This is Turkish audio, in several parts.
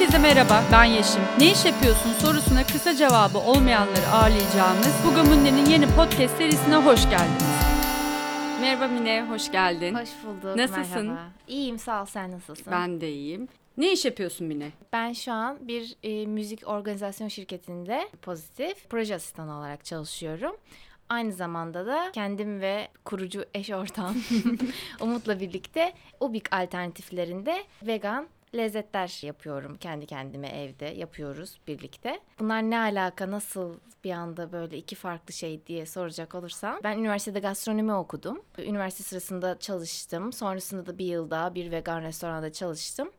Herkese merhaba, ben Yeşim. Ne iş yapıyorsun sorusuna kısa cevabı olmayanları ağırlayacağımız Buga Munne'nin yeni podcast serisine hoş geldiniz. Merhaba Mine, hoş geldin. Hoş bulduk. Nasılsın? Merhaba. İyiyim sağ ol sen nasılsın? Ben de iyiyim. Ne iş yapıyorsun Mine? Ben şu an bir e, müzik organizasyon şirketinde pozitif proje asistanı olarak çalışıyorum. Aynı zamanda da kendim ve kurucu eş ortağım Umut'la birlikte Ubik alternatiflerinde vegan lezzetler yapıyorum kendi kendime evde yapıyoruz birlikte. Bunlar ne alaka nasıl bir anda böyle iki farklı şey diye soracak olursam ben üniversitede gastronomi okudum. Üniversite sırasında çalıştım. Sonrasında da bir yıl daha bir vegan restoranda çalıştım.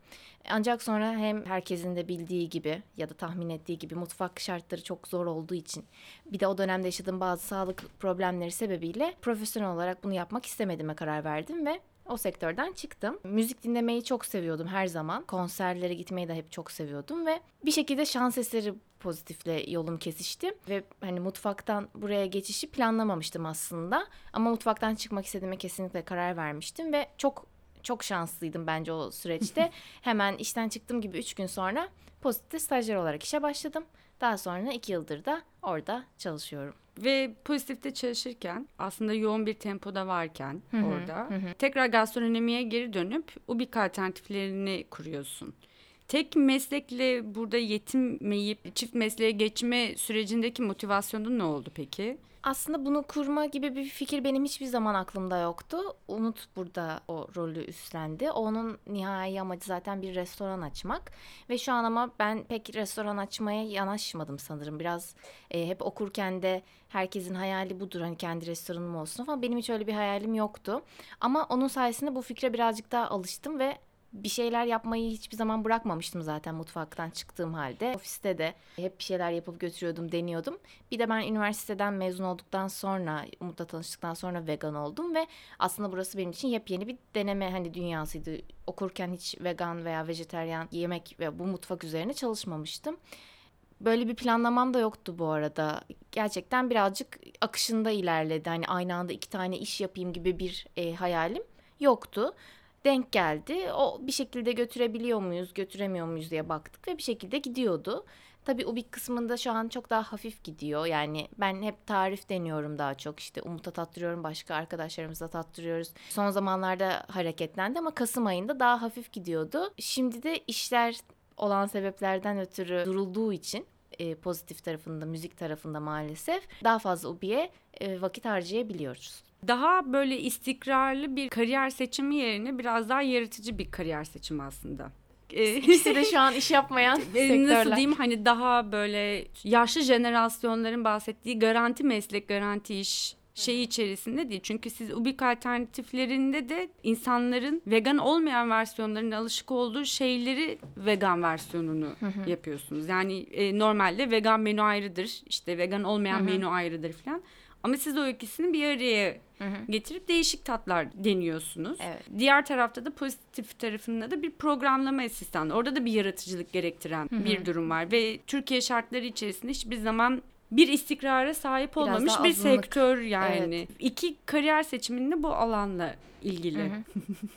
Ancak sonra hem herkesin de bildiği gibi ya da tahmin ettiği gibi mutfak şartları çok zor olduğu için bir de o dönemde yaşadığım bazı sağlık problemleri sebebiyle profesyonel olarak bunu yapmak istemediğime karar verdim ve o sektörden çıktım. Müzik dinlemeyi çok seviyordum her zaman. Konserlere gitmeyi de hep çok seviyordum ve bir şekilde şans eseri pozitifle yolum kesişti ve hani mutfaktan buraya geçişi planlamamıştım aslında ama mutfaktan çıkmak istediğime kesinlikle karar vermiştim ve çok çok şanslıydım bence o süreçte. Hemen işten çıktığım gibi 3 gün sonra pozitifte stajyer olarak işe başladım. Daha sonra 2 yıldır da orada çalışıyorum. Ve pozitifte çalışırken aslında yoğun bir tempoda varken orada tekrar gastronomiye geri dönüp ubik alternatiflerini kuruyorsun. Tek meslekle burada yetinmeyip çift mesleğe geçme sürecindeki motivasyonun ne oldu peki? Aslında bunu kurma gibi bir fikir benim hiçbir zaman aklımda yoktu. Umut burada o rolü üstlendi. Onun nihai amacı zaten bir restoran açmak. Ve şu an ama ben pek restoran açmaya yanaşmadım sanırım. Biraz e, hep okurken de herkesin hayali budur. Hani kendi restoranım olsun falan. Benim hiç öyle bir hayalim yoktu. Ama onun sayesinde bu fikre birazcık daha alıştım ve bir şeyler yapmayı hiçbir zaman bırakmamıştım zaten mutfaktan çıktığım halde. Ofiste de hep bir şeyler yapıp götürüyordum, deniyordum. Bir de ben üniversiteden mezun olduktan sonra, Umut'la tanıştıktan sonra vegan oldum ve aslında burası benim için yepyeni bir deneme hani dünyasıydı. Okurken hiç vegan veya vejeteryan yemek ve bu mutfak üzerine çalışmamıştım. Böyle bir planlamam da yoktu bu arada. Gerçekten birazcık akışında ilerledi. Hani aynı anda iki tane iş yapayım gibi bir e, hayalim yoktu denk geldi. O bir şekilde götürebiliyor muyuz, götüremiyor muyuz diye baktık ve bir şekilde gidiyordu. Tabii ubik kısmında şu an çok daha hafif gidiyor. Yani ben hep tarif deniyorum daha çok. İşte Umut'a tattırıyorum, başka arkadaşlarımıza tattırıyoruz. Son zamanlarda hareketlendi ama Kasım ayında daha hafif gidiyordu. Şimdi de işler olan sebeplerden ötürü durulduğu için e, pozitif tarafında, müzik tarafında maalesef daha fazla ubiye e, vakit harcayabiliyoruz daha böyle istikrarlı bir kariyer seçimi yerine biraz daha yaratıcı bir kariyer seçimi aslında. İkisi de şu an iş yapmayan sektörler. Nasıl diyeyim hani daha böyle yaşlı jenerasyonların bahsettiği garanti meslek, garanti iş şeyi içerisinde değil. Çünkü siz ubik alternatiflerinde de insanların vegan olmayan versiyonlarına alışık olduğu şeyleri vegan versiyonunu yapıyorsunuz. Yani e, normalde vegan menü ayrıdır. işte vegan olmayan menü ayrıdır falan. Ama siz o ikisini bir araya hı hı. getirip değişik tatlar deniyorsunuz. Evet. Diğer tarafta da pozitif tarafında da bir programlama asistanı. Orada da bir yaratıcılık gerektiren hı hı. bir durum var ve Türkiye şartları içerisinde hiçbir zaman bir istikrara sahip Biraz olmamış bir sektör yani. Evet. İki kariyer seçiminde bu alanla ilgili. Hı hı.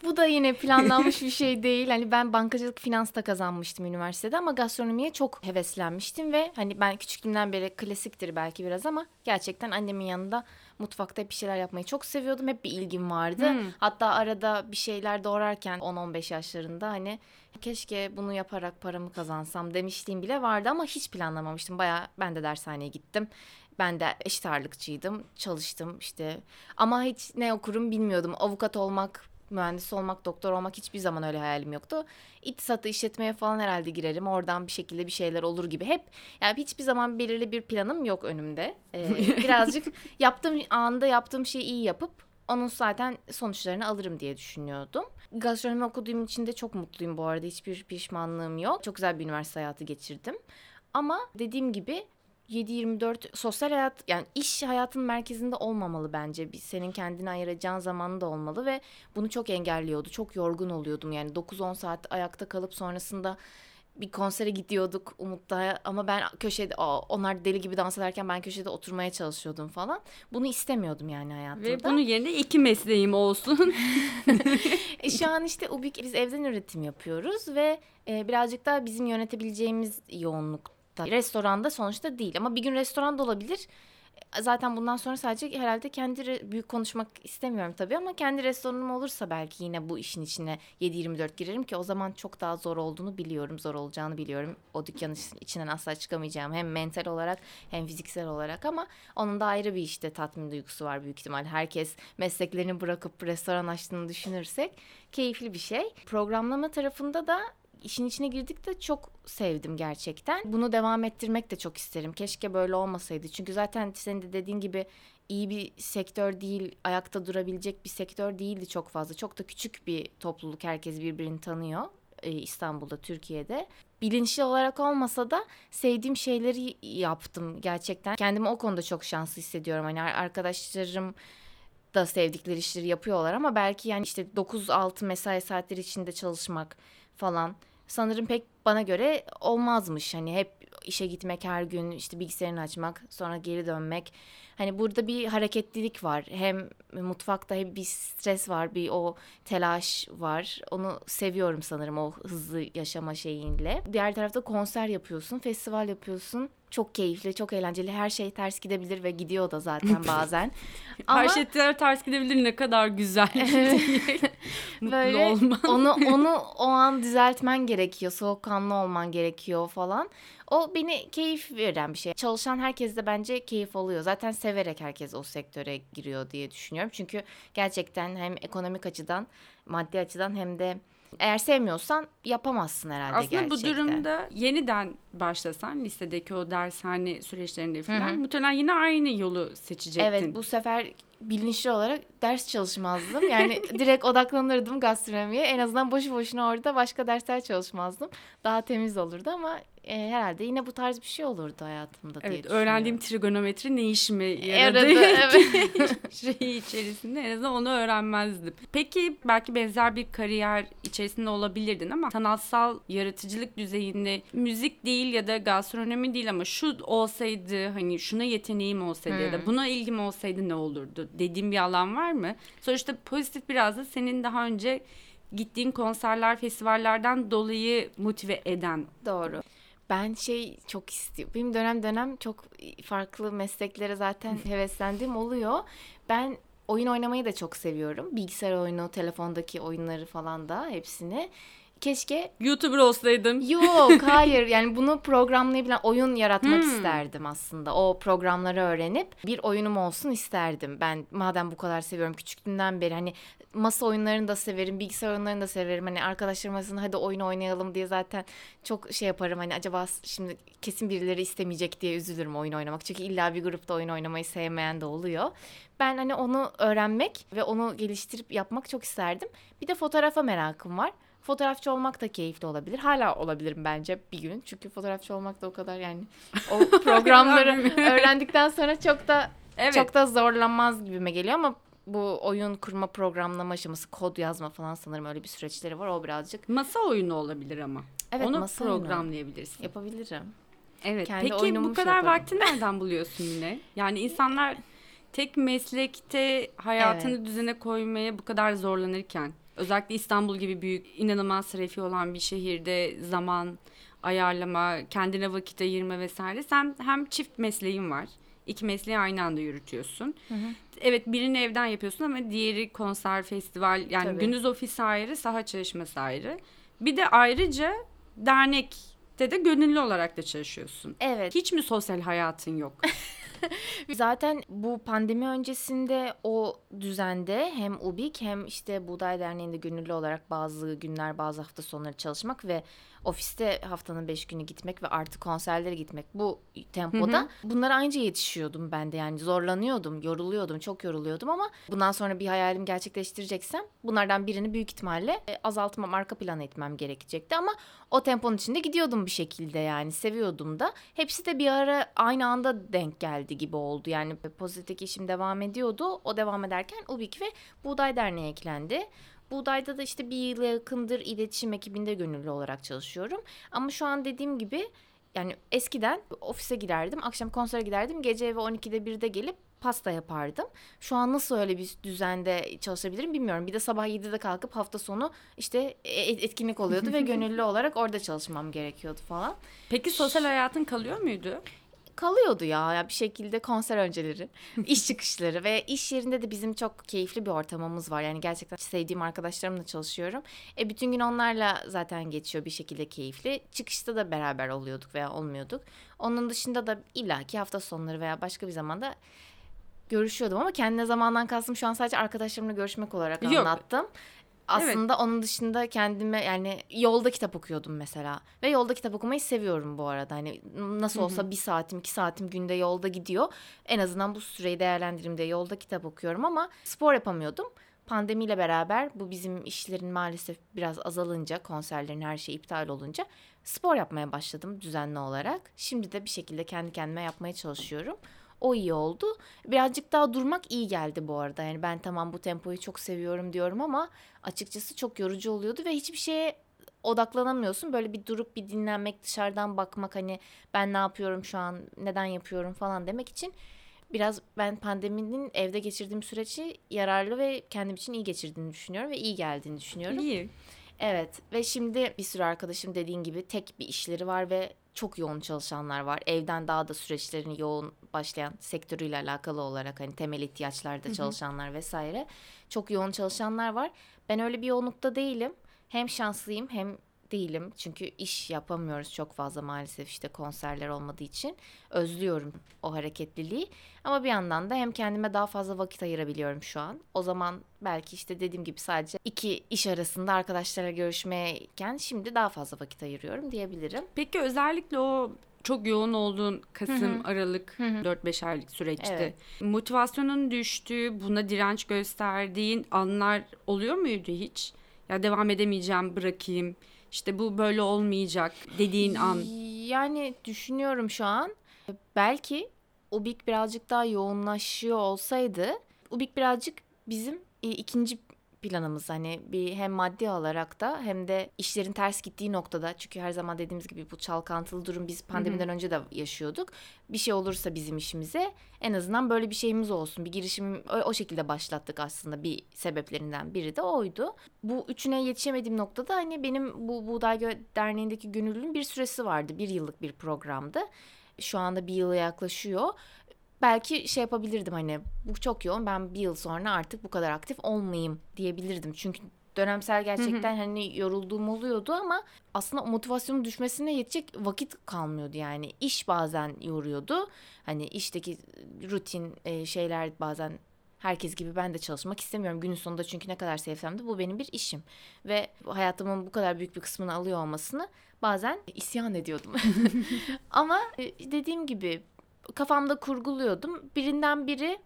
bu da yine planlanmış bir şey değil. Hani ben bankacılık finansta kazanmıştım üniversitede ama gastronomiye çok heveslenmiştim ve hani ben küçüklüğümden beri klasiktir belki biraz ama gerçekten annemin yanında mutfakta bir şeyler yapmayı çok seviyordum. Hep bir ilgim vardı. Hmm. Hatta arada bir şeyler doğrarken 10-15 yaşlarında hani keşke bunu yaparak paramı kazansam demişliğim bile vardı ama hiç planlamamıştım. Baya ben de dershaneye gittim. Ben de eşit ağırlıkçıydım. Çalıştım işte. Ama hiç ne okurum bilmiyordum. Avukat olmak, mühendis olmak, doktor olmak hiçbir zaman öyle hayalim yoktu. İktisatı işletmeye falan herhalde girerim. Oradan bir şekilde bir şeyler olur gibi. Hep yani hiçbir zaman belirli bir planım yok önümde. Ee, birazcık yaptığım anda yaptığım şeyi iyi yapıp onun zaten sonuçlarını alırım diye düşünüyordum. Gastronomi okuduğum için de çok mutluyum bu arada. Hiçbir pişmanlığım yok. Çok güzel bir üniversite hayatı geçirdim. Ama dediğim gibi 7-24 sosyal hayat yani iş hayatın merkezinde olmamalı bence. Bir senin kendine ayıracağın zamanı da olmalı ve bunu çok engelliyordu. Çok yorgun oluyordum yani 9-10 saat ayakta kalıp sonrasında bir konsere gidiyorduk Umut'ta ama ben köşede onlar deli gibi dans ederken ben köşede oturmaya çalışıyordum falan. Bunu istemiyordum yani hayatımda. Ve bunun yerine iki mesleğim olsun. e, şu an işte Ubik biz evden üretim yapıyoruz ve e, birazcık daha bizim yönetebileceğimiz yoğunlukta. Restoranda sonuçta değil ama bir gün restoranda olabilir zaten bundan sonra sadece herhalde kendi büyük konuşmak istemiyorum tabii ama kendi restoranım olursa belki yine bu işin içine 7-24 girerim ki o zaman çok daha zor olduğunu biliyorum. Zor olacağını biliyorum. O dükkanın içinden asla çıkamayacağım. Hem mental olarak hem fiziksel olarak ama onun da ayrı bir işte tatmin duygusu var büyük ihtimal. Herkes mesleklerini bırakıp restoran açtığını düşünürsek keyifli bir şey. Programlama tarafında da işin içine girdik de çok sevdim gerçekten. Bunu devam ettirmek de çok isterim. Keşke böyle olmasaydı. Çünkü zaten senin de dediğin gibi iyi bir sektör değil, ayakta durabilecek bir sektör değildi çok fazla. Çok da küçük bir topluluk. Herkes birbirini tanıyor e, İstanbul'da, Türkiye'de. Bilinçli olarak olmasa da sevdiğim şeyleri yaptım gerçekten. Kendimi o konuda çok şanslı hissediyorum. Hani arkadaşlarım da sevdikleri işleri yapıyorlar ama belki yani işte 9-6 mesai saatleri içinde çalışmak falan sanırım pek bana göre olmazmış. Hani hep işe gitmek her gün işte bilgisayarını açmak sonra geri dönmek. Hani burada bir hareketlilik var. Hem mutfakta hep bir stres var, bir o telaş var. Onu seviyorum sanırım o hızlı yaşama şeyinle. Diğer tarafta konser yapıyorsun, festival yapıyorsun çok keyifli, çok eğlenceli. Her şey ters gidebilir ve gidiyor da zaten bazen. Ama... Her şey ters gidebilir ne kadar güzel. Böyle olman. onu onu o an düzeltmen gerekiyor. Soğukkanlı olman gerekiyor falan. O beni keyif veren bir şey. Çalışan herkes de bence keyif alıyor. Zaten severek herkes o sektöre giriyor diye düşünüyorum. Çünkü gerçekten hem ekonomik açıdan, maddi açıdan hem de eğer sevmiyorsan yapamazsın herhalde Aslında gerçekten. bu durumda yeniden başlasan listedeki o dershane süreçlerinde falan muhtemelen yine aynı yolu seçecektin. Evet bu sefer bilinçli olarak ders çalışmazdım. Yani direkt odaklanırdım gastronomiye. En azından boşu boşuna orada başka dersler çalışmazdım. Daha temiz olurdu ama e, herhalde yine bu tarz bir şey olurdu hayatımda evet, diye düşünüyorum. öğrendiğim trigonometri ne işime yaradı evet. şeyi içerisinde en azından onu öğrenmezdim. Peki belki benzer bir kariyer içerisinde olabilirdin ama sanatsal yaratıcılık düzeyinde müzik değil ya da gastronomi değil ama şu olsaydı hani şuna yeteneğim olsaydı hmm. ya da hmm. buna ilgim olsaydı ne olurdu dediğim bir alan var mı? Sonuçta pozitif biraz da senin daha önce gittiğin konserler, festivallerden dolayı motive eden. Doğru. Ben şey çok istiyorum. Benim dönem dönem çok farklı mesleklere zaten heveslendiğim oluyor. Ben oyun oynamayı da çok seviyorum. Bilgisayar oyunu, telefondaki oyunları falan da hepsini keşke YouTuber olsaydım. Yok hayır yani bunu programlayabilen oyun yaratmak hmm. isterdim aslında. O programları öğrenip bir oyunum olsun isterdim. Ben madem bu kadar seviyorum küçüklüğümden beri hani masa oyunlarını da severim, bilgisayar oyunlarını da severim. Hani arkadaşlarım arasında hadi oyun oynayalım diye zaten çok şey yaparım. Hani acaba şimdi kesin birileri istemeyecek diye üzülürüm oyun oynamak. Çünkü illa bir grupta oyun oynamayı sevmeyen de oluyor. Ben hani onu öğrenmek ve onu geliştirip yapmak çok isterdim. Bir de fotoğrafa merakım var. Fotoğrafçı olmak da keyifli olabilir. Hala olabilirim bence bir gün. Çünkü fotoğrafçı olmak da o kadar yani o programları öğrendikten sonra çok da evet. çok da zorlanmaz gibime geliyor ama bu oyun kurma programlama aşaması kod yazma falan sanırım öyle bir süreçleri var o birazcık. Masa oyunu olabilir ama. Evet Onu masa programlayabilirsin. Oyunu. Yapabilirim. Evet. Kendi Peki bu kadar yaparım. vakti nereden buluyorsun yine? Yani insanlar tek meslekte hayatını evet. düzene koymaya bu kadar zorlanırken özellikle İstanbul gibi büyük inanılmaz trafiği olan bir şehirde zaman ayarlama, kendine vakit ayırma vesaire. Sen hem çift mesleğin var. iki mesleği aynı anda yürütüyorsun. Hı hı. Evet birini evden yapıyorsun ama diğeri konser, festival yani Tabii. gündüz ofis ayrı, saha çalışması ayrı. Bir de ayrıca dernekte de gönüllü olarak da çalışıyorsun. Evet. Hiç mi sosyal hayatın yok? Zaten bu pandemi öncesinde o düzende hem UBİK hem işte Buğday Derneği'nde gönüllü olarak bazı günler bazı hafta sonları çalışmak ve ofiste haftanın beş günü gitmek ve artık konserlere gitmek bu tempoda hı hı. bunlara aynı yetişiyordum ben de yani zorlanıyordum, yoruluyordum, çok yoruluyordum ama bundan sonra bir hayalimi gerçekleştireceksem bunlardan birini büyük ihtimalle e, azaltmam, arka plan etmem gerekecekti ama o temponun içinde gidiyordum bir şekilde yani seviyordum da. Hepsi de bir ara aynı anda denk geldi gibi oldu. Yani pozitif işim devam ediyordu. O devam ederken UBİK ve Buğday Derneği eklendi. Buğday'da da işte bir yıla yakındır iletişim ekibinde gönüllü olarak çalışıyorum. Ama şu an dediğim gibi yani eskiden ofise giderdim, akşam konsere giderdim, gece eve 12'de 1'de gelip pasta yapardım. Şu an nasıl öyle bir düzende çalışabilirim bilmiyorum. Bir de sabah 7'de kalkıp hafta sonu işte e, etkinlik oluyordu ve gönüllü olarak orada çalışmam gerekiyordu falan. Peki sosyal hayatın kalıyor muydu? Kalıyordu ya, ya bir şekilde konser önceleri, iş çıkışları ve iş yerinde de bizim çok keyifli bir ortamımız var. Yani gerçekten sevdiğim arkadaşlarımla çalışıyorum. E bütün gün onlarla zaten geçiyor bir şekilde keyifli. Çıkışta da beraber oluyorduk veya olmuyorduk. Onun dışında da illaki hafta sonları veya başka bir zamanda görüşüyordum ama kendine zamandan kastım şu an sadece arkadaşlarımla görüşmek olarak Yok. anlattım. Aslında evet. onun dışında kendime yani yolda kitap okuyordum mesela. Ve yolda kitap okumayı seviyorum bu arada. Hani nasıl olsa Hı-hı. bir saatim iki saatim günde yolda gidiyor. En azından bu süreyi değerlendireyim diye yolda kitap okuyorum ama spor yapamıyordum. Pandemiyle beraber bu bizim işlerin maalesef biraz azalınca konserlerin her şey iptal olunca spor yapmaya başladım düzenli olarak. Şimdi de bir şekilde kendi kendime yapmaya çalışıyorum. O iyi oldu. Birazcık daha durmak iyi geldi bu arada. Yani ben tamam bu tempoyu çok seviyorum diyorum ama açıkçası çok yorucu oluyordu ve hiçbir şeye odaklanamıyorsun. Böyle bir durup bir dinlenmek, dışarıdan bakmak hani ben ne yapıyorum şu an, neden yapıyorum falan demek için biraz ben pandeminin evde geçirdiğim süreci yararlı ve kendim için iyi geçirdiğini düşünüyorum ve iyi geldiğini düşünüyorum. İyi. Evet ve şimdi bir sürü arkadaşım dediğin gibi tek bir işleri var ve çok yoğun çalışanlar var. Evden daha da süreçlerini yoğun başlayan sektörüyle alakalı olarak hani temel ihtiyaçlarda çalışanlar vesaire çok yoğun çalışanlar var. Ben öyle bir yoğunlukta değilim. Hem şanslıyım hem değilim. Çünkü iş yapamıyoruz çok fazla maalesef işte konserler olmadığı için. Özlüyorum o hareketliliği. Ama bir yandan da hem kendime daha fazla vakit ayırabiliyorum şu an. O zaman belki işte dediğim gibi sadece iki iş arasında arkadaşlarla görüşmeyken şimdi daha fazla vakit ayırıyorum diyebilirim. Peki özellikle o çok yoğun olduğun Kasım, Hı-hı. Aralık 4-5 aylık süreçte evet. motivasyonun düştüğü, buna direnç gösterdiğin anlar oluyor muydu hiç? Ya devam edemeyeceğim, bırakayım işte bu böyle olmayacak dediğin an? Yani düşünüyorum şu an. Belki Ubik birazcık daha yoğunlaşıyor olsaydı Ubik birazcık bizim e, ikinci planımız hani bir hem maddi olarak da hem de işlerin ters gittiği noktada çünkü her zaman dediğimiz gibi bu çalkantılı durum biz pandemiden Hı-hı. önce de yaşıyorduk. Bir şey olursa bizim işimize en azından böyle bir şeyimiz olsun. Bir girişim o, o şekilde başlattık aslında bir sebeplerinden biri de oydu. Bu üçüne yetişemediğim noktada hani benim bu Buğday Derneği'ndeki gönüllünün bir süresi vardı. Bir yıllık bir programdı şu anda bir yıla yaklaşıyor belki şey yapabilirdim hani bu çok yoğun ben bir yıl sonra artık bu kadar aktif olmayayım diyebilirdim. Çünkü dönemsel gerçekten hani yorulduğum oluyordu ama aslında motivasyonun düşmesine yetecek vakit kalmıyordu yani. iş bazen yoruyordu. Hani işteki rutin e, şeyler bazen herkes gibi ben de çalışmak istemiyorum günün sonunda çünkü ne kadar sevsem de bu benim bir işim ve hayatımın bu kadar büyük bir kısmını alıyor olmasını bazen isyan ediyordum. Ama e, dediğim gibi kafamda kurguluyordum. Birinden biri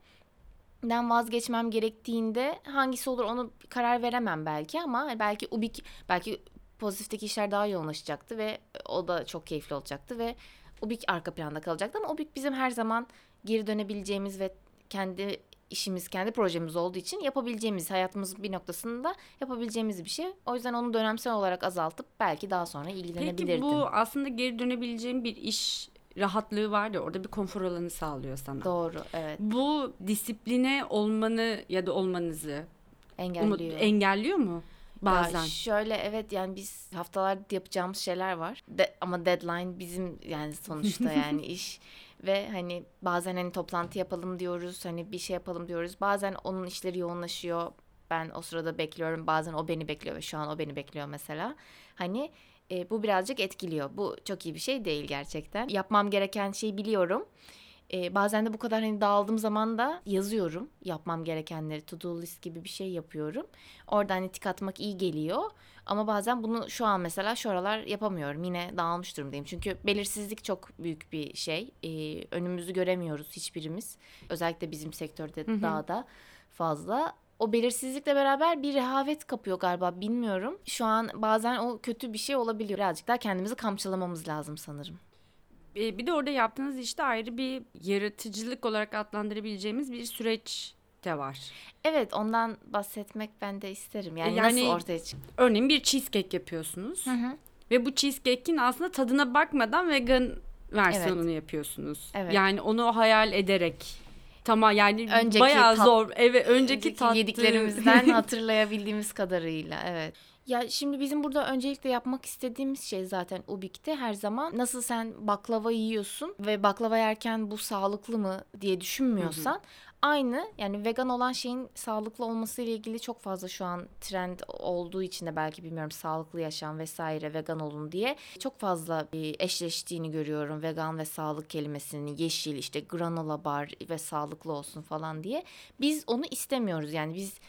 den vazgeçmem gerektiğinde hangisi olur onu karar veremem belki ama belki ubik belki pozitifteki işler daha yoğunlaşacaktı ve o da çok keyifli olacaktı ve ubik arka planda kalacaktı ama ubik bizim her zaman geri dönebileceğimiz ve kendi işimiz, kendi projemiz olduğu için yapabileceğimiz, hayatımızın bir noktasında yapabileceğimiz bir şey. O yüzden onu dönemsel olarak azaltıp belki daha sonra ilgilenebilirdim. Peki bu aslında geri dönebileceğim bir iş rahatlığı var ya orada bir konfor alanı sağlıyor sana. Doğru evet. Bu disipline olmanı ya da olmanızı engelliyor. Umut, engelliyor mu? Bazen. Ya şöyle evet yani biz haftalarda yapacağımız şeyler var. De, ama deadline bizim yani sonuçta yani iş ve hani bazen hani toplantı yapalım diyoruz hani bir şey yapalım diyoruz. Bazen onun işleri yoğunlaşıyor. Ben o sırada bekliyorum. Bazen o beni bekliyor ve şu an o beni bekliyor mesela. Hani e, bu birazcık etkiliyor. Bu çok iyi bir şey değil gerçekten. Yapmam gereken şeyi biliyorum. E, bazen de bu kadar hani dağıldığım zaman da yazıyorum. Yapmam gerekenleri to do list gibi bir şey yapıyorum. Oradan hani tik atmak iyi geliyor. Ama bazen bunu şu an mesela şu aralar yapamıyorum. Yine dağılmış durumdayım. Çünkü belirsizlik çok büyük bir şey. E, önümüzü göremiyoruz hiçbirimiz. Özellikle bizim sektörde daha da fazla o belirsizlikle beraber bir rehavet kapıyor galiba bilmiyorum. Şu an bazen o kötü bir şey olabiliyor. Birazcık daha kendimizi kamçılamamız lazım sanırım. Bir de orada yaptığınız işte ayrı bir yaratıcılık olarak adlandırabileceğimiz bir süreç de var. Evet ondan bahsetmek ben de isterim. Yani, Yani- nasıl ortaya çıktı? Örneğin bir cheesecake yapıyorsunuz. Ve bu cheesecake'in aslında tadına bakmadan vegan versiyonunu yapıyorsunuz. Evet. Yani onu hayal ederek. Tamam yani Önceki bayağı tat- zor. Evet önceki, tatlı. yediklerimizden hatırlayabildiğimiz kadarıyla evet. Ya şimdi bizim burada öncelikle yapmak istediğimiz şey zaten Ubik'te her zaman nasıl sen baklava yiyorsun ve baklava yerken bu sağlıklı mı diye düşünmüyorsan aynı yani vegan olan şeyin sağlıklı olması ile ilgili çok fazla şu an trend olduğu için de belki bilmiyorum sağlıklı yaşam vesaire vegan olun diye çok fazla eşleştiğini görüyorum vegan ve sağlık kelimesinin yeşil işte granola bar ve sağlıklı olsun falan diye. Biz onu istemiyoruz yani biz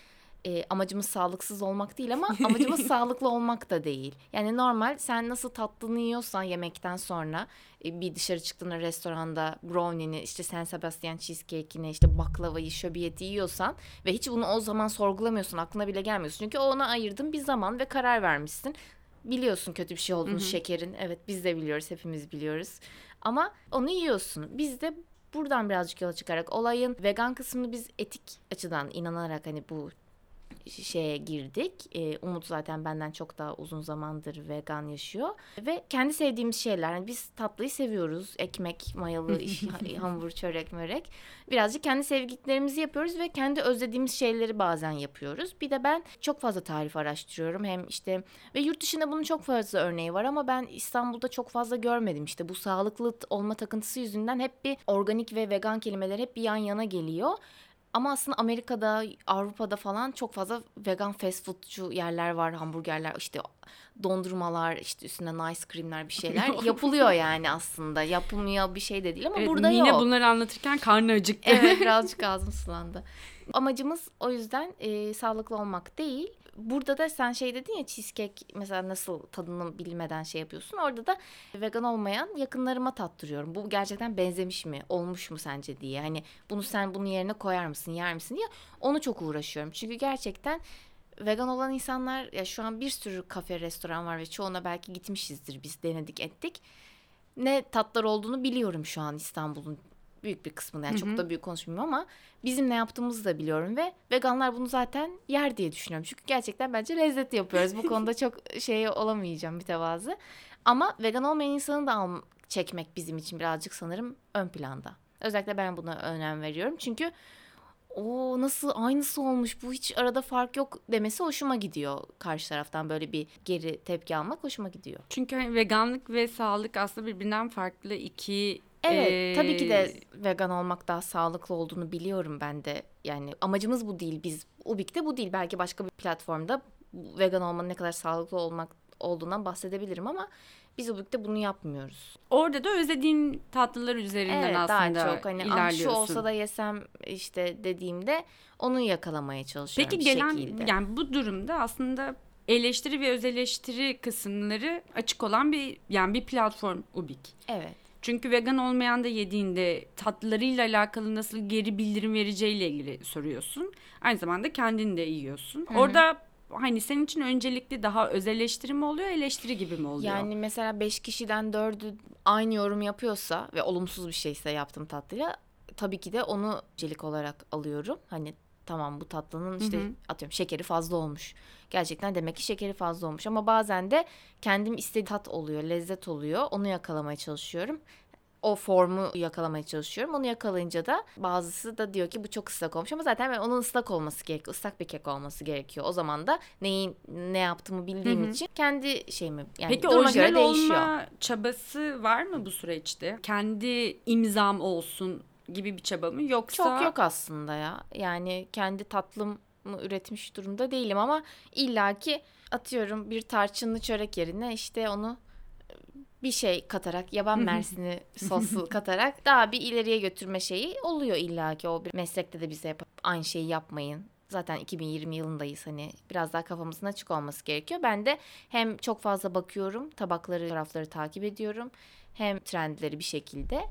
e, amacımız sağlıksız olmak değil ama amacımız sağlıklı olmak da değil. Yani normal sen nasıl tatlını yiyorsan yemekten sonra e, bir dışarı çıktığında restoranda brownie'ni işte San Sebastian cheesecake'ini işte baklavayı şöbiyeti yiyorsan ve hiç bunu o zaman sorgulamıyorsun aklına bile gelmiyorsun. Çünkü ona ayırdın bir zaman ve karar vermişsin. Biliyorsun kötü bir şey olduğunu şekerin. Evet biz de biliyoruz hepimiz biliyoruz. Ama onu yiyorsun. Biz de buradan birazcık yola çıkarak olayın vegan kısmını biz etik açıdan inanarak hani bu şeye girdik. Ee, Umut zaten benden çok daha uzun zamandır vegan yaşıyor. Ve kendi sevdiğimiz şeyler. Yani biz tatlıyı seviyoruz. Ekmek, mayalı, iş- hamur, çörek, mörek. Birazcık kendi sevdiklerimizi yapıyoruz ve kendi özlediğimiz şeyleri bazen yapıyoruz. Bir de ben çok fazla tarif araştırıyorum. Hem işte ve yurt dışında bunun çok fazla örneği var ama ben İstanbul'da çok fazla görmedim. İşte bu sağlıklı olma takıntısı yüzünden hep bir organik ve vegan kelimeler hep bir yan yana geliyor. Ama aslında Amerika'da, Avrupa'da falan çok fazla vegan fast foodcu yerler var, hamburgerler, işte dondurmalar, işte üstüne nice creamler bir şeyler yapılıyor yani aslında. Yapılmıyor bir şey de değil ama Evet, burada Mine yok. bunları anlatırken karnı acıktı. Evet birazcık ağzım sulandı. Amacımız o yüzden e, sağlıklı olmak değil. Burada da sen şey dedin ya cheesecake mesela nasıl tadını bilmeden şey yapıyorsun. Orada da vegan olmayan yakınlarıma tattırıyorum. Bu gerçekten benzemiş mi, olmuş mu sence diye. Hani bunu sen bunun yerine koyar mısın, yer misin diye onu çok uğraşıyorum. Çünkü gerçekten vegan olan insanlar ya şu an bir sürü kafe, restoran var ve çoğuna belki gitmişizdir. Biz denedik, ettik. Ne tatlar olduğunu biliyorum şu an İstanbul'un büyük bir kısmında yani çok da büyük konuşmuyorum ama bizim ne yaptığımızı da biliyorum ve veganlar bunu zaten yer diye düşünüyorum. Çünkü gerçekten bence lezzet yapıyoruz. Bu konuda çok şey olamayacağım mütevazı. Ama vegan olmayan insanı da al- çekmek bizim için birazcık sanırım ön planda. Özellikle ben buna önem veriyorum. Çünkü o nasıl aynısı olmuş bu hiç arada fark yok demesi hoşuma gidiyor. Karşı taraftan böyle bir geri tepki almak hoşuma gidiyor. Çünkü hani veganlık ve sağlık aslında birbirinden farklı iki Evet Ee, tabii ki de vegan olmak daha sağlıklı olduğunu biliyorum ben de. Yani amacımız bu değil. Biz Ubik'te bu değil. Belki başka bir platformda vegan olmanın ne kadar sağlıklı olmak olduğundan bahsedebilirim ama biz Ubik'te bunu yapmıyoruz. Orada da özlediğin tatlılar üzerinden Evet aslında daha çok hani "Ah, ilerliyorsun. şu olsa da yesem işte dediğimde onu yakalamaya çalışıyorum Peki bir gelen şekilde. yani bu durumda aslında eleştiri ve öz eleştiri kısımları açık olan bir yani bir platform Ubik. Evet. Çünkü vegan olmayan da yediğinde tatlılarıyla alakalı nasıl geri bildirim vereceğiyle ilgili soruyorsun. Aynı zamanda kendin de yiyorsun. Orada hani senin için öncelikli daha öz eleştiri mi oluyor, eleştiri gibi mi oluyor? Yani mesela 5 kişiden 4'ü aynı yorum yapıyorsa ve olumsuz bir şeyse yaptığım tatlıyla tabii ki de onu celik olarak alıyorum. Hani tamam bu tatlının işte atıyorum şekeri fazla olmuş. Gerçekten demek ki şekeri fazla olmuş ama bazen de kendim istediğim tat oluyor, lezzet oluyor. Onu yakalamaya çalışıyorum. O formu yakalamaya çalışıyorum. Onu yakalayınca da bazısı da diyor ki bu çok ıslak olmuş ama zaten onun ıslak olması gerekiyor. Islak bir kek olması gerekiyor. O zaman da neyin ne yaptığımı bildiğim için kendi şeyimi yani Peki duruma göre orijinal değişiyor. olma çabası var mı bu süreçte? Kendi imzam olsun gibi bir çaba mı yoksa Çok yok aslında ya. Yani kendi tatlımı üretmiş durumda değilim ama illaki atıyorum bir tarçınlı çörek yerine işte onu bir şey katarak yaban mersini sosu katarak daha bir ileriye götürme şeyi oluyor illaki o bir meslekte de bize yap- aynı şeyi yapmayın. Zaten 2020 yılındayız hani biraz daha kafamızın açık olması gerekiyor. Ben de hem çok fazla bakıyorum tabakları tarafları takip ediyorum hem trendleri bir şekilde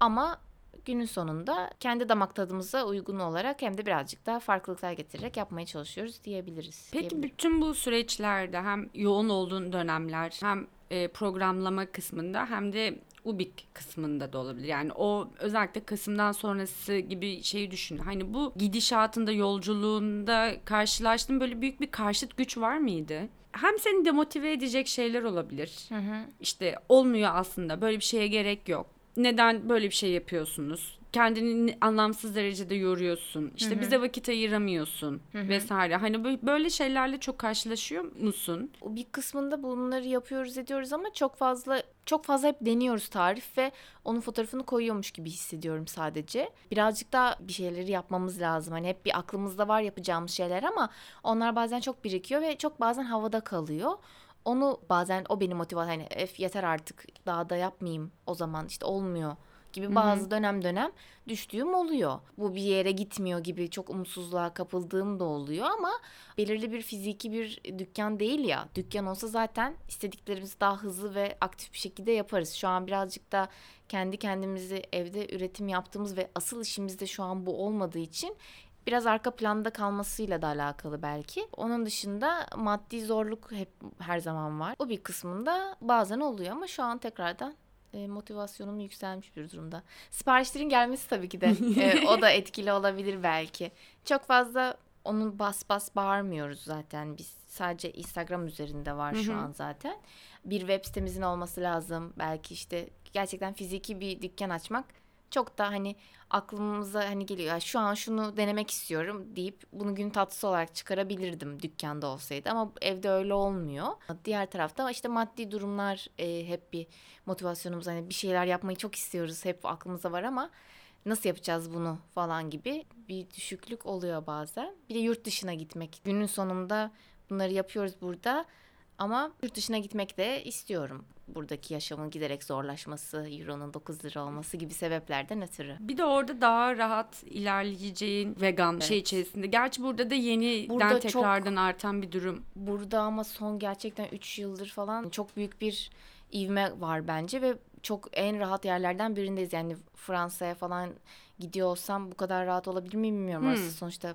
ama günün sonunda kendi damak tadımıza uygun olarak hem de birazcık daha farklılıklar getirerek yapmaya çalışıyoruz diyebiliriz. Peki bütün bu süreçlerde hem yoğun olduğun dönemler hem e, programlama kısmında hem de Ubik kısmında da olabilir. Yani o özellikle Kasım'dan sonrası gibi şeyi düşün. Hani bu gidişatında, yolculuğunda karşılaştığın böyle büyük bir karşıt güç var mıydı? Hem seni demotive edecek şeyler olabilir. Hı hı. İşte olmuyor aslında. Böyle bir şeye gerek yok. Neden böyle bir şey yapıyorsunuz? Kendini anlamsız derecede yoruyorsun. İşte bize vakit ayıramıyorsun vesaire. Hani bö- böyle şeylerle çok karşılaşıyor musun? O bir kısmında bunları yapıyoruz ediyoruz ama çok fazla çok fazla hep deniyoruz tarif ve onun fotoğrafını koyuyormuş gibi hissediyorum sadece. Birazcık daha bir şeyleri yapmamız lazım. Hani hep bir aklımızda var yapacağımız şeyler ama onlar bazen çok birikiyor ve çok bazen havada kalıyor. Onu bazen o beni motive hani "Ef, yeter artık daha da yapmayayım o zaman işte olmuyor gibi bazı dönem dönem düştüğüm oluyor. Bu bir yere gitmiyor gibi çok umutsuzluğa kapıldığım da oluyor ama belirli bir fiziki bir dükkan değil ya. Dükkan olsa zaten istediklerimizi daha hızlı ve aktif bir şekilde yaparız. Şu an birazcık da kendi kendimizi evde üretim yaptığımız ve asıl işimiz de şu an bu olmadığı için biraz arka planda kalmasıyla da alakalı belki. Onun dışında maddi zorluk hep her zaman var. O bir kısmında bazen oluyor ama şu an tekrardan e, motivasyonum yükselmiş bir durumda. Siparişlerin gelmesi tabii ki de e, o da etkili olabilir belki. Çok fazla onun bas bas bağırmıyoruz zaten biz. Sadece Instagram üzerinde var şu an zaten. Bir web sitemizin olması lazım. Belki işte gerçekten fiziki bir dükkan açmak çok da hani aklımıza hani geliyor. "Ya şu an şunu denemek istiyorum deyip bunu gün tatlısı olarak çıkarabilirdim dükkanda olsaydı ama evde öyle olmuyor. Diğer tarafta işte maddi durumlar e, hep bir motivasyonumuz hani bir şeyler yapmayı çok istiyoruz hep aklımızda var ama nasıl yapacağız bunu falan gibi bir düşüklük oluyor bazen. Bir de yurt dışına gitmek. Günün sonunda bunları yapıyoruz burada ama yurt dışına gitmek de istiyorum. Buradaki yaşamın giderek zorlaşması, euronun 9 lira olması gibi sebeplerden ötürü. Bir de orada daha rahat ilerleyeceğin vegan şey içerisinde. Gerçi burada da yeniden Burada çok- tekrardan artan bir durum. Burada ama son gerçekten 3 yıldır falan çok büyük bir ivme var bence ve çok en rahat yerlerden birindeyiz. Yani Fransa'ya falan gidiyor olsam bu kadar rahat olabilir miyim bilmiyorum. Hmm. Orası sonuçta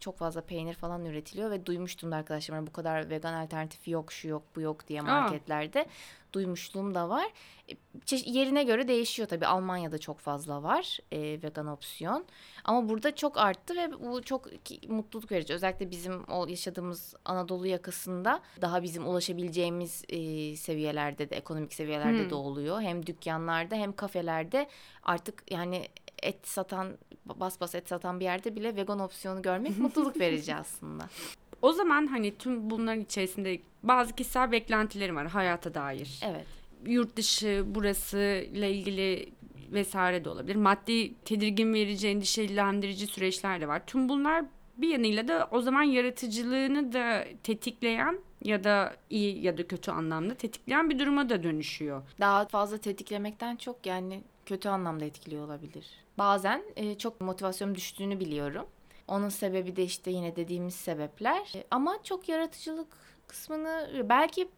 çok fazla peynir falan üretiliyor ve duymuştum da arkadaşlarım bu kadar vegan alternatifi yok şu yok bu yok diye marketlerde duymuşluğum da var. E, çeşit- yerine göre değişiyor tabii. Almanya'da çok fazla var e, vegan opsiyon. Ama burada çok arttı ve bu çok mutluluk verici. Özellikle bizim o yaşadığımız Anadolu yakasında daha bizim ulaşabileceğimiz e, seviyelerde de ekonomik seviyelerde Hmm. de oluyor. Hem dükkanlarda hem kafelerde artık yani et satan bas bas et satan bir yerde bile vegan opsiyonu görmek mutluluk verici aslında. O zaman hani tüm bunların içerisinde bazı kişisel beklentilerim var hayata dair. Evet. Yurt dışı burası ile ilgili vesaire de olabilir. Maddi tedirgin verici, endişelendirici süreçler de var. Tüm bunlar bir yanıyla da o zaman yaratıcılığını da tetikleyen ya da iyi ya da kötü anlamda tetikleyen bir duruma da dönüşüyor. daha fazla tetiklemekten çok yani kötü anlamda etkiliyor olabilir. Bazen e, çok motivasyonum düştüğünü biliyorum. Onun sebebi de işte yine dediğimiz sebepler. E, ama çok yaratıcılık kısmını belki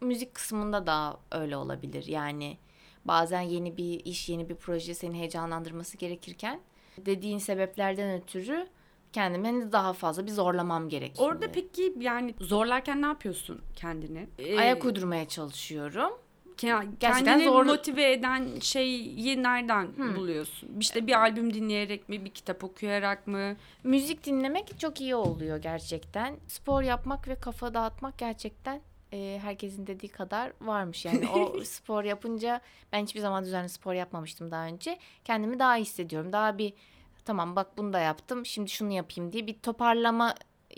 müzik kısmında da öyle olabilir. Yani bazen yeni bir iş, yeni bir proje seni heyecanlandırması gerekirken dediğin sebeplerden ötürü kendimi daha fazla bir zorlamam gerekiyor. Orada peki yani zorlarken ne yapıyorsun kendini? Ee, ayak uydurmaya çalışıyorum. Gerçekten kendini zor- motive eden şeyi nereden buluyorsun? İşte bir albüm dinleyerek mi, bir kitap okuyarak mı? Müzik dinlemek çok iyi oluyor gerçekten. Spor yapmak ve kafa dağıtmak gerçekten e, herkesin dediği kadar varmış. Yani o spor yapınca ben hiçbir zaman düzenli spor yapmamıştım daha önce. Kendimi daha iyi hissediyorum. Daha bir tamam bak bunu da yaptım şimdi şunu yapayım diye bir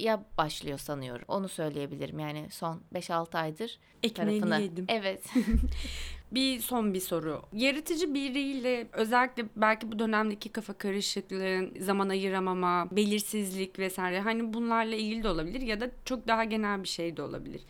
toparlamaya başlıyor sanıyorum. Onu söyleyebilirim yani son 5-6 aydır Ekmeğini tarafını. yedim. Evet. Bir son bir soru. Yaratıcı biriyle özellikle belki bu dönemdeki kafa karışıklığın, zaman ayıramama, belirsizlik vesaire hani bunlarla ilgili de olabilir ya da çok daha genel bir şey de olabilir.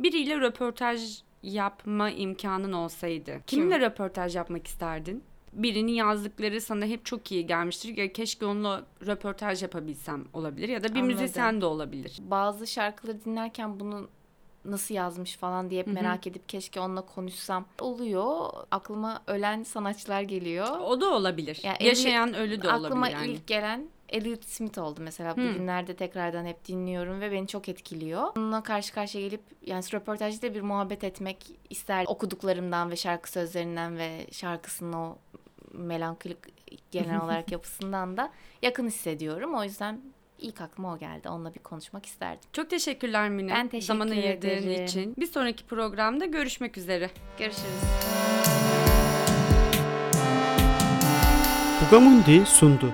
Biriyle röportaj yapma imkanın olsaydı kiminle röportaj yapmak isterdin? Birinin yazdıkları sana hep çok iyi gelmiştir. Ya keşke onunla röportaj yapabilsem olabilir ya da bir Anladım. müzisyen de olabilir. Bazı şarkıları dinlerken bunu nasıl yazmış falan diye hep merak edip keşke onunla konuşsam oluyor. Aklıma ölen sanatçılar geliyor. O da olabilir. Ya Yaşayan ölü de Aklıma olabilir yani. ilk gelen Elliot Smith oldu mesela. Hmm. Bugünlerde tekrardan hep dinliyorum ve beni çok etkiliyor. Onunla karşı karşıya gelip yani röportajda bir muhabbet etmek ister. Okuduklarımdan ve şarkı sözlerinden ve şarkısının o melankolik genel olarak yapısından da yakın hissediyorum. O yüzden ilk aklıma o geldi. Onunla bir konuşmak isterdim. Çok teşekkürler Mine. Ben teşekkür Zaman ayırdığın için. Bir sonraki programda görüşmek üzere. Görüşürüz. Bugamundi sundu.